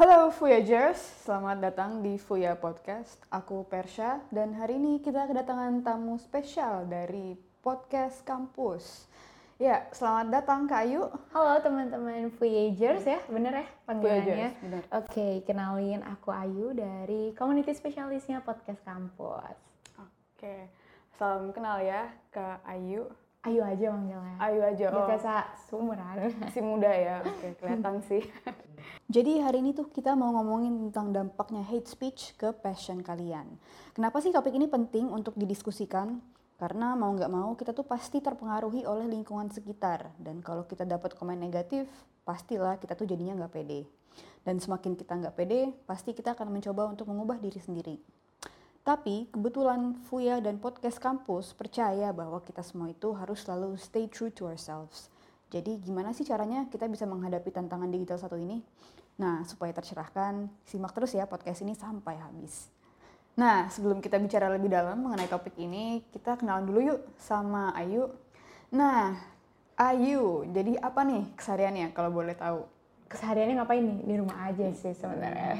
Halo Voyagers, selamat datang di Fuya Podcast. Aku Persha dan hari ini kita kedatangan tamu spesial dari podcast kampus. Ya, selamat datang Kak Ayu. Halo teman-teman Voyagers ya, bener ya panggilannya? Voyagers, bener. Oke, kenalin aku Ayu dari Community Spesialisnya Podcast Kampus. Oke, salam kenal ya Kak Ayu. Ayu aja manggilnya. Ayu aja, oh biasa seumuran. masih muda ya, oke kelihatan sih. Jadi hari ini tuh kita mau ngomongin tentang dampaknya hate speech ke passion kalian. Kenapa sih topik ini penting untuk didiskusikan? Karena mau nggak mau kita tuh pasti terpengaruhi oleh lingkungan sekitar. Dan kalau kita dapat komen negatif, pastilah kita tuh jadinya nggak pede. Dan semakin kita nggak pede, pasti kita akan mencoba untuk mengubah diri sendiri. Tapi kebetulan Fuya dan podcast kampus percaya bahwa kita semua itu harus selalu stay true to ourselves. Jadi gimana sih caranya kita bisa menghadapi tantangan digital satu ini? Nah, supaya tercerahkan, simak terus ya podcast ini sampai habis. Nah, sebelum kita bicara lebih dalam mengenai topik ini, kita kenalan dulu yuk sama Ayu. Nah, Ayu, jadi apa nih kesehariannya kalau boleh tahu? Kesehariannya ngapain nih? Di rumah aja sih sebenarnya.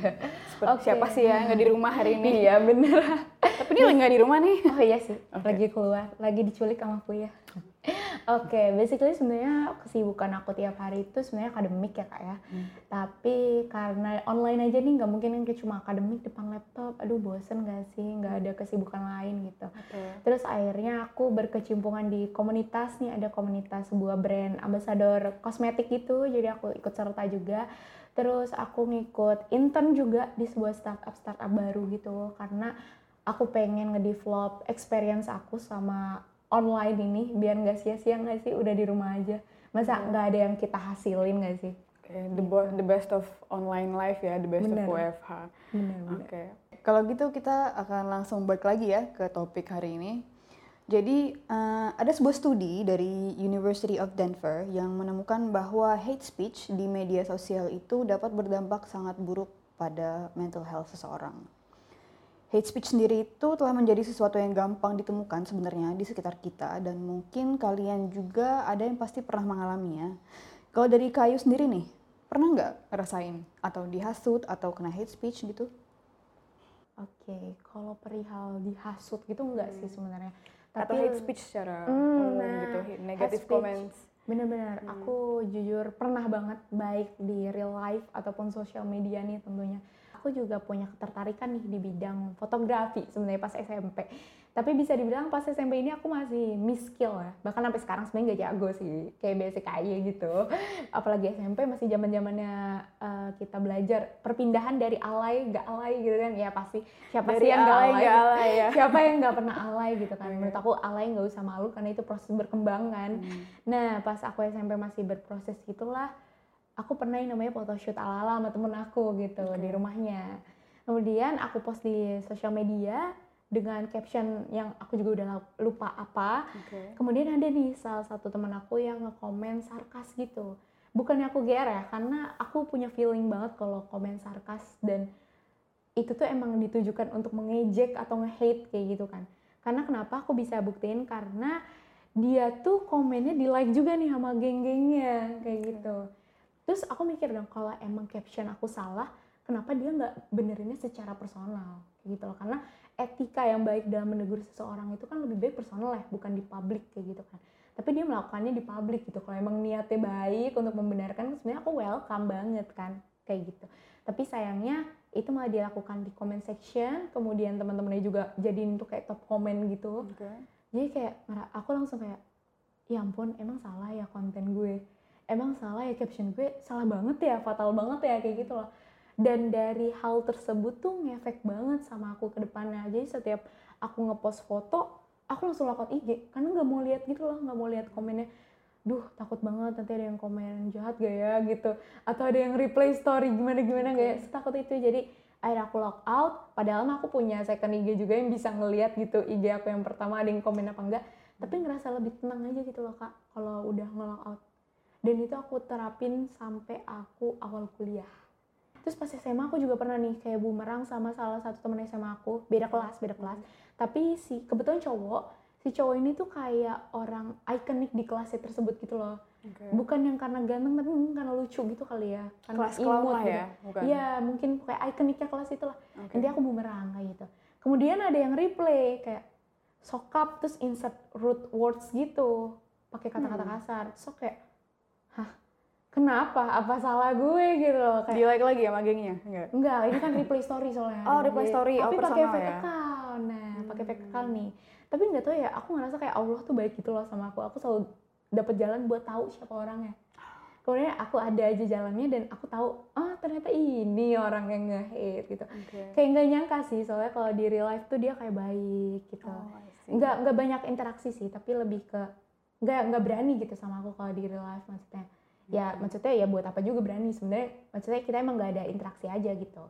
Seperti Oke. siapa sih ya nggak di rumah hari ini? Iya bener. Tapi dia lagi nggak di rumah nih. Oh iya sih, Oke. lagi keluar, lagi diculik sama aku Oke, basically sebenarnya kesibukan aku tiap hari itu sebenarnya akademik ya kak ya. Tapi karena online aja nih nggak mungkin kan cuma akademik depan laptop. Aduh bosen gak sih, nggak ada kesibukan lain gitu. Oke. Terus akhirnya aku berkecimpungan di komunitas nih, ada komunitas sebuah brand ambasador kosmetik gitu, jadi aku ikut serta juga. Terus aku ngikut intern juga di sebuah startup startup baru gitu, karena aku pengen ngedevelop experience aku sama online ini biar nggak sia-sia nggak sih udah di rumah aja. Masa nggak ada yang kita hasilin nggak sih? The, the best of online life ya, the best Bener. of WFH. Oke. Kalau gitu kita akan langsung balik lagi ya ke topik hari ini. Jadi eh, ada sebuah studi dari University of Denver yang menemukan bahwa hate speech di media sosial itu dapat berdampak sangat buruk pada mental health seseorang. Hate speech sendiri itu telah menjadi sesuatu yang gampang ditemukan sebenarnya di sekitar kita dan mungkin kalian juga ada yang pasti pernah mengalaminya. Kalau dari kayu sendiri nih, pernah nggak ngerasain atau dihasut atau kena hate speech gitu? Oke, kalau perihal dihasut gitu enggak sih sebenarnya. atau hate speech secara Hmm, umum nah, gitu, negative comments. Bener-bener, aku jujur pernah banget baik di real life ataupun sosial media nih tentunya. Aku juga punya ketertarikan nih di bidang fotografi sebenarnya pas SMP. Tapi bisa dibilang pas SMP ini aku masih miss skill ya. Bahkan sampai sekarang sebenarnya nggak jago sih, kayak basic aja gitu. Apalagi SMP masih zaman zamannya kita belajar perpindahan dari alay nggak alay gitu kan. Ya pasti siapa Dari sih yang nggak alay alay? nggak alay ya. Siapa yang nggak pernah alay gitu kan? Iya. Menurut aku alay nggak usah malu karena itu proses berkembang kan. Hmm. Nah, pas aku SMP masih berproses gitulah, aku pernah yang namanya photoshoot ala-ala sama temen aku gitu Oke. di rumahnya. Kemudian aku post di sosial media dengan caption yang aku juga udah lupa apa. Oke. Kemudian ada nih salah satu teman aku yang nge-komen sarkas gitu. Bukannya aku GR ya, karena aku punya feeling banget kalau komen sarkas dan itu tuh emang ditujukan untuk mengejek atau nge-hate kayak gitu kan. Karena kenapa aku bisa buktiin karena dia tuh komennya di like juga nih sama geng-gengnya kayak gitu. Terus aku mikir dong kalau emang caption aku salah, kenapa dia nggak benerinnya secara personal kayak gitu loh. Karena etika yang baik dalam menegur seseorang itu kan lebih baik personal ya, bukan di publik kayak gitu kan. Tapi dia melakukannya di publik gitu. Kalau emang niatnya baik untuk membenarkan, sebenarnya aku welcome banget kan kayak gitu. Tapi sayangnya itu malah dilakukan di comment section, kemudian teman-temannya juga jadiin tuh kayak top comment gitu Oke. jadi kayak aku langsung kayak ya ampun emang salah ya konten gue emang salah ya caption gue salah banget ya fatal banget ya kayak gitu loh. Dan dari hal tersebut tuh ngefek banget sama aku ke depannya. Jadi setiap aku ngepost foto aku langsung lockout IG karena nggak mau lihat gitu loh nggak mau lihat komennya. Duh takut banget nanti ada yang komen jahat gak ya gitu. Atau ada yang reply story gimana gimana gak ya. Setakut itu. Jadi akhirnya aku lock out. Padahal mah aku punya second IG juga yang bisa ngeliat gitu IG aku yang pertama ada yang komen apa enggak tapi ngerasa lebih tenang aja gitu loh kak kalau udah nge-lock out dan itu aku terapin sampai aku awal kuliah terus pas SMA aku juga pernah nih kayak bumerang sama salah satu temen SMA aku beda kelas beda kelas tapi si kebetulan cowok si cowok ini tuh kayak orang ikonik di kelasnya tersebut gitu loh Okay. bukan yang karena ganteng tapi mungkin karena lucu gitu kali ya karena Kelas imut lah gitu. ya, bukan? Iya, mungkin kayak ikoniknya kelas itulah. Oke. Nanti aku bumerang kayak gitu. Kemudian ada yang replay kayak sokap terus insert root words gitu, pakai kata-kata Hmm. kasar. So kayak, hah, kenapa? Apa salah gue gitu loh? Di Kayak, like lagi ya magengnya? Enggak. enggak, ini kan replay story soalnya. Oh, replay story. Oh, Tapi pakai personal fake ya. account. Nah, pakai fake Hmm. account nih. Tapi nggak tahu ya, aku ngerasa kayak Allah tuh baik gitu loh sama aku. Aku selalu dapat jalan buat tahu siapa orangnya. Kemudian aku ada aja jalannya dan aku tahu, ah ternyata ini orang yang nge-hate gitu. Oke. Kayak nggak nyangka sih, soalnya kalau di real life tuh dia kayak baik gitu. Oh. Nggak nggak banyak interaksi sih, tapi lebih ke nggak nggak berani gitu sama aku kalau di real life maksudnya. Ya Hmm. maksudnya ya buat apa juga berani sebenarnya. Maksudnya kita emang nggak ada interaksi aja gitu.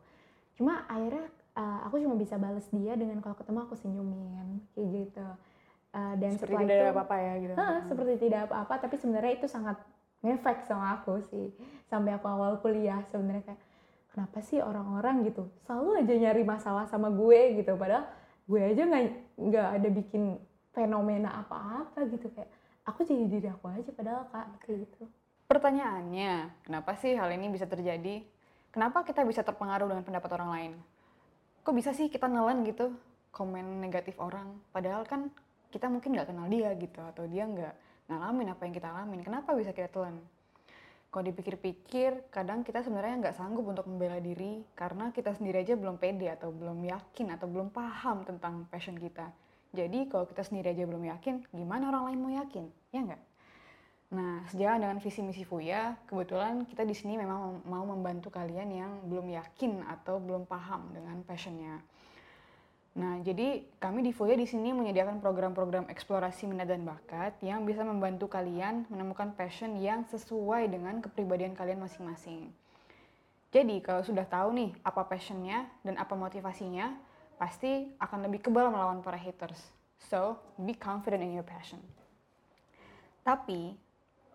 Cuma akhirnya uh, aku cuma bisa bales dia dengan kalau ketemu aku senyumin kayak gitu. Uh, dan Seperti setelah tidak itu, ada apa-apa ya gitu. Hah, seperti tidak apa-apa, tapi sebenarnya itu sangat ngefek sama aku sih. Sampai aku awal kuliah sebenarnya kayak kenapa sih orang-orang gitu selalu aja nyari masalah sama gue gitu padahal gue aja nggak nggak ada bikin fenomena apa-apa gitu kayak aku jadi diri aku aja padahal kak kayak gitu. Pertanyaannya, kenapa sih hal ini bisa terjadi? Kenapa kita bisa terpengaruh dengan pendapat orang lain? Kok bisa sih kita nelen gitu komen negatif orang? Padahal kan kita mungkin nggak kenal dia gitu, atau dia nggak ngalamin apa yang kita alamin. Kenapa bisa kita telan? Kalau dipikir-pikir, kadang kita sebenarnya nggak sanggup untuk membela diri karena kita sendiri aja belum pede atau belum yakin atau belum paham tentang passion kita. Jadi kalau kita sendiri aja belum yakin, gimana orang lain mau yakin? Ya nggak? Nah, sejalan dengan visi misi Fuya, kebetulan kita di sini memang mau membantu kalian yang belum yakin atau belum paham dengan passionnya. Nah, jadi kami di Fuya di sini menyediakan program-program eksplorasi minat dan bakat yang bisa membantu kalian menemukan passion yang sesuai dengan kepribadian kalian masing-masing. Jadi, kalau sudah tahu nih apa passionnya dan apa motivasinya, pasti akan lebih kebal melawan para haters. So, be confident in your passion. Tapi,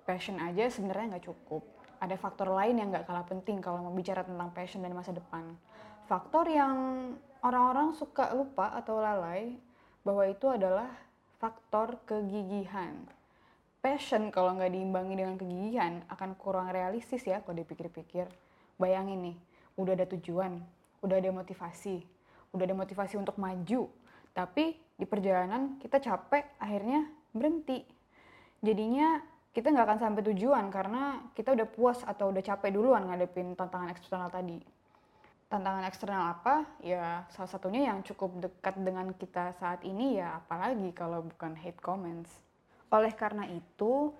passion aja sebenarnya nggak cukup. Ada faktor lain yang nggak kalah penting kalau mau bicara tentang passion dan masa depan. Faktor yang orang-orang suka lupa atau lalai bahwa itu adalah faktor kegigihan. Passion kalau nggak diimbangi dengan kegigihan akan kurang realistis ya kalau dipikir-pikir. Bayangin nih, udah ada tujuan, udah ada motivasi, udah ada motivasi untuk maju, tapi di perjalanan kita capek, akhirnya berhenti. Jadinya kita nggak akan sampai tujuan karena kita udah puas atau udah capek duluan ngadepin tantangan eksternal tadi. Tantangan eksternal apa? Ya salah satunya yang cukup dekat dengan kita saat ini ya apalagi kalau bukan hate comments. Oleh karena itu,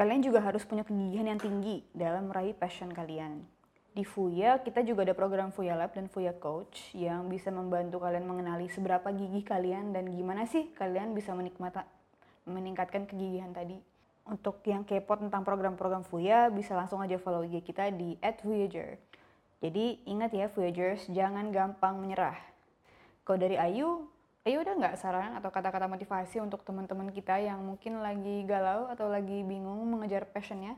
kalian juga harus punya kegigihan yang tinggi dalam meraih passion kalian. Di Fuya, kita juga ada program Fuya Lab dan Fuya Coach yang bisa membantu kalian mengenali seberapa gigih kalian dan gimana sih kalian bisa menikmati meningkatkan kegigihan tadi. Untuk yang kepo tentang program-program Fuya, bisa langsung aja follow IG kita di @voyager. Jadi ingat ya Voyagers, jangan gampang menyerah. Kalau dari Ayu, Ayu udah nggak saran atau kata-kata motivasi untuk teman-teman kita yang mungkin lagi galau atau lagi bingung mengejar passionnya?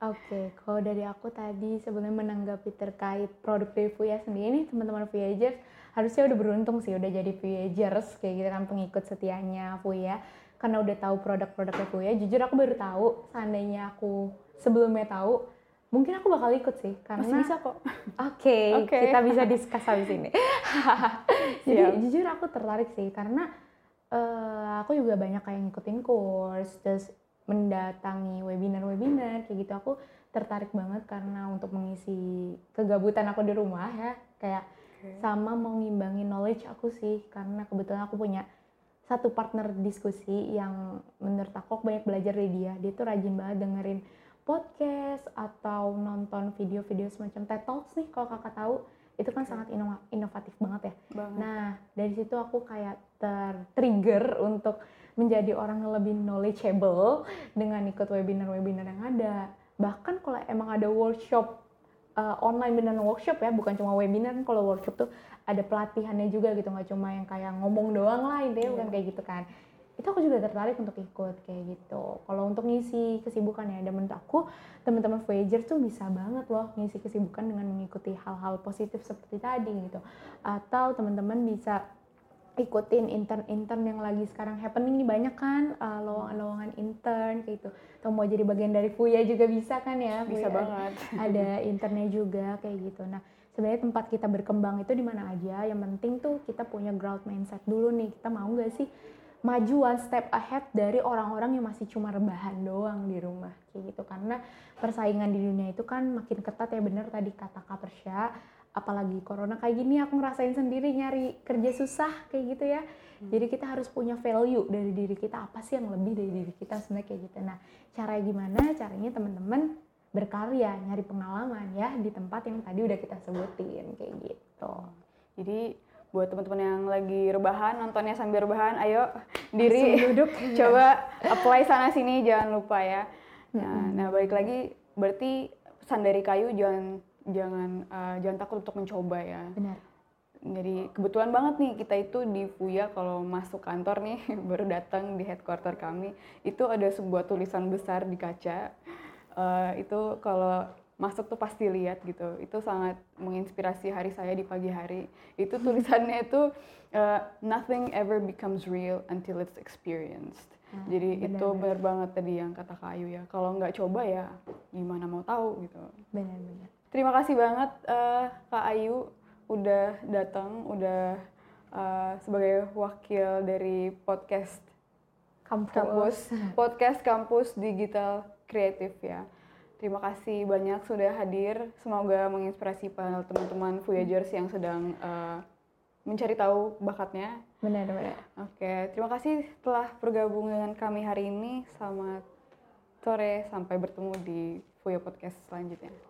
Oke, kalau dari aku tadi sebenarnya menanggapi terkait produk dari Fuya sendiri nih teman-teman Voyagers harusnya udah beruntung sih udah jadi Voyagers kayak gitu kan pengikut setianya Fuya karena udah tahu produk-produknya Fuya. Jujur aku baru tahu seandainya aku sebelumnya tahu mungkin aku bakal ikut sih karena Masih bisa kok. Oke, Oke. kita bisa discuss habis ini. Jadi Siap. jujur aku tertarik sih karena eh, aku juga banyak kayak ngikutin course, terus mendatangi webinar-webinar kayak gitu. Aku tertarik banget karena untuk mengisi kegabutan aku di rumah ya, kayak sama mau ngimbangi knowledge aku sih karena kebetulan aku punya satu partner diskusi yang menurut aku aku banyak belajar dari dia. Dia tuh rajin banget dengerin podcast atau nonton video-video semacam TED Talks nih kalau kakak tahu itu kan Oke. sangat inova- inovatif banget ya. Banget. Nah dari situ aku kayak ter-trigger untuk menjadi orang yang lebih knowledgeable dengan ikut webinar-webinar yang ada. Bahkan kalau emang ada workshop uh, online beneran workshop ya, bukan cuma webinar. kan Kalau workshop tuh ada pelatihannya juga gitu, nggak cuma yang kayak ngomong doang lah intinya bukan Iya. kayak gitu kan. Itu aku juga tertarik untuk ikut kayak gitu. Kalau untuk ngisi kesibukan ya, dan menurut aku teman-teman Voyager tuh bisa banget loh ngisi kesibukan dengan mengikuti hal-hal positif seperti tadi gitu. Atau teman-teman bisa ikutin intern-intern yang lagi sekarang happening nih banyak kan uh, lowongan-lowongan intern kayak gitu. Atau mau jadi bagian dari Fuya juga bisa kan ya bisa Fuya. banget. Ada internnya juga kayak gitu. Nah sebenarnya tempat kita berkembang itu di mana aja? Yang penting tuh kita punya growth mindset dulu nih. Kita mau gak sih maju one step ahead dari orang-orang yang masih cuma rebahan doang di rumah? Kayak gitu. Karena persaingan di dunia itu kan makin ketat ya bener tadi kata Kak Persya apalagi corona kayak gini aku ngerasain sendiri nyari kerja susah kayak gitu ya. Hmm. jadi kita harus punya value dari diri kita apa sih yang lebih dari diri kita sebenarnya kayak gitu. Nah cara gimana? Caranya teman-teman berkarya nyari pengalaman ya di tempat yang tadi udah kita sebutin kayak gitu. Jadi buat teman-teman yang lagi rebahan nontonnya sambil rebahan ayo diri duduk. coba apply sana sini jangan lupa ya. Nah, nah balik lagi berarti pesan dari kayu jangan jangan uh, jangan takut untuk mencoba ya. Benar. Jadi kebetulan banget nih kita itu di Fuya kalau masuk kantor nih baru datang di headquarter kami itu ada sebuah tulisan besar di kaca. Uh, itu kalau masuk tuh pasti lihat gitu. Itu sangat menginspirasi hari saya di pagi hari. Itu tulisannya itu uh, nothing ever becomes real until it's experienced. Nah, jadi bener, itu benar banget tadi yang kata Kayu ya. Kalau nggak coba ya gimana mau tahu gitu. Benar-benar Terima kasih banget uh, Kak Ayu udah datang, udah uh, sebagai wakil dari podcast kampus. kampus podcast kampus digital kreatif ya. Terima kasih banyak sudah hadir. Semoga menginspirasi para teman-teman Voyagers yang sedang uh, mencari tahu bakatnya. Benar, benar. Oke, terima kasih telah bergabung dengan kami hari ini. Selamat sore, sampai bertemu di Fuya Podcast selanjutnya.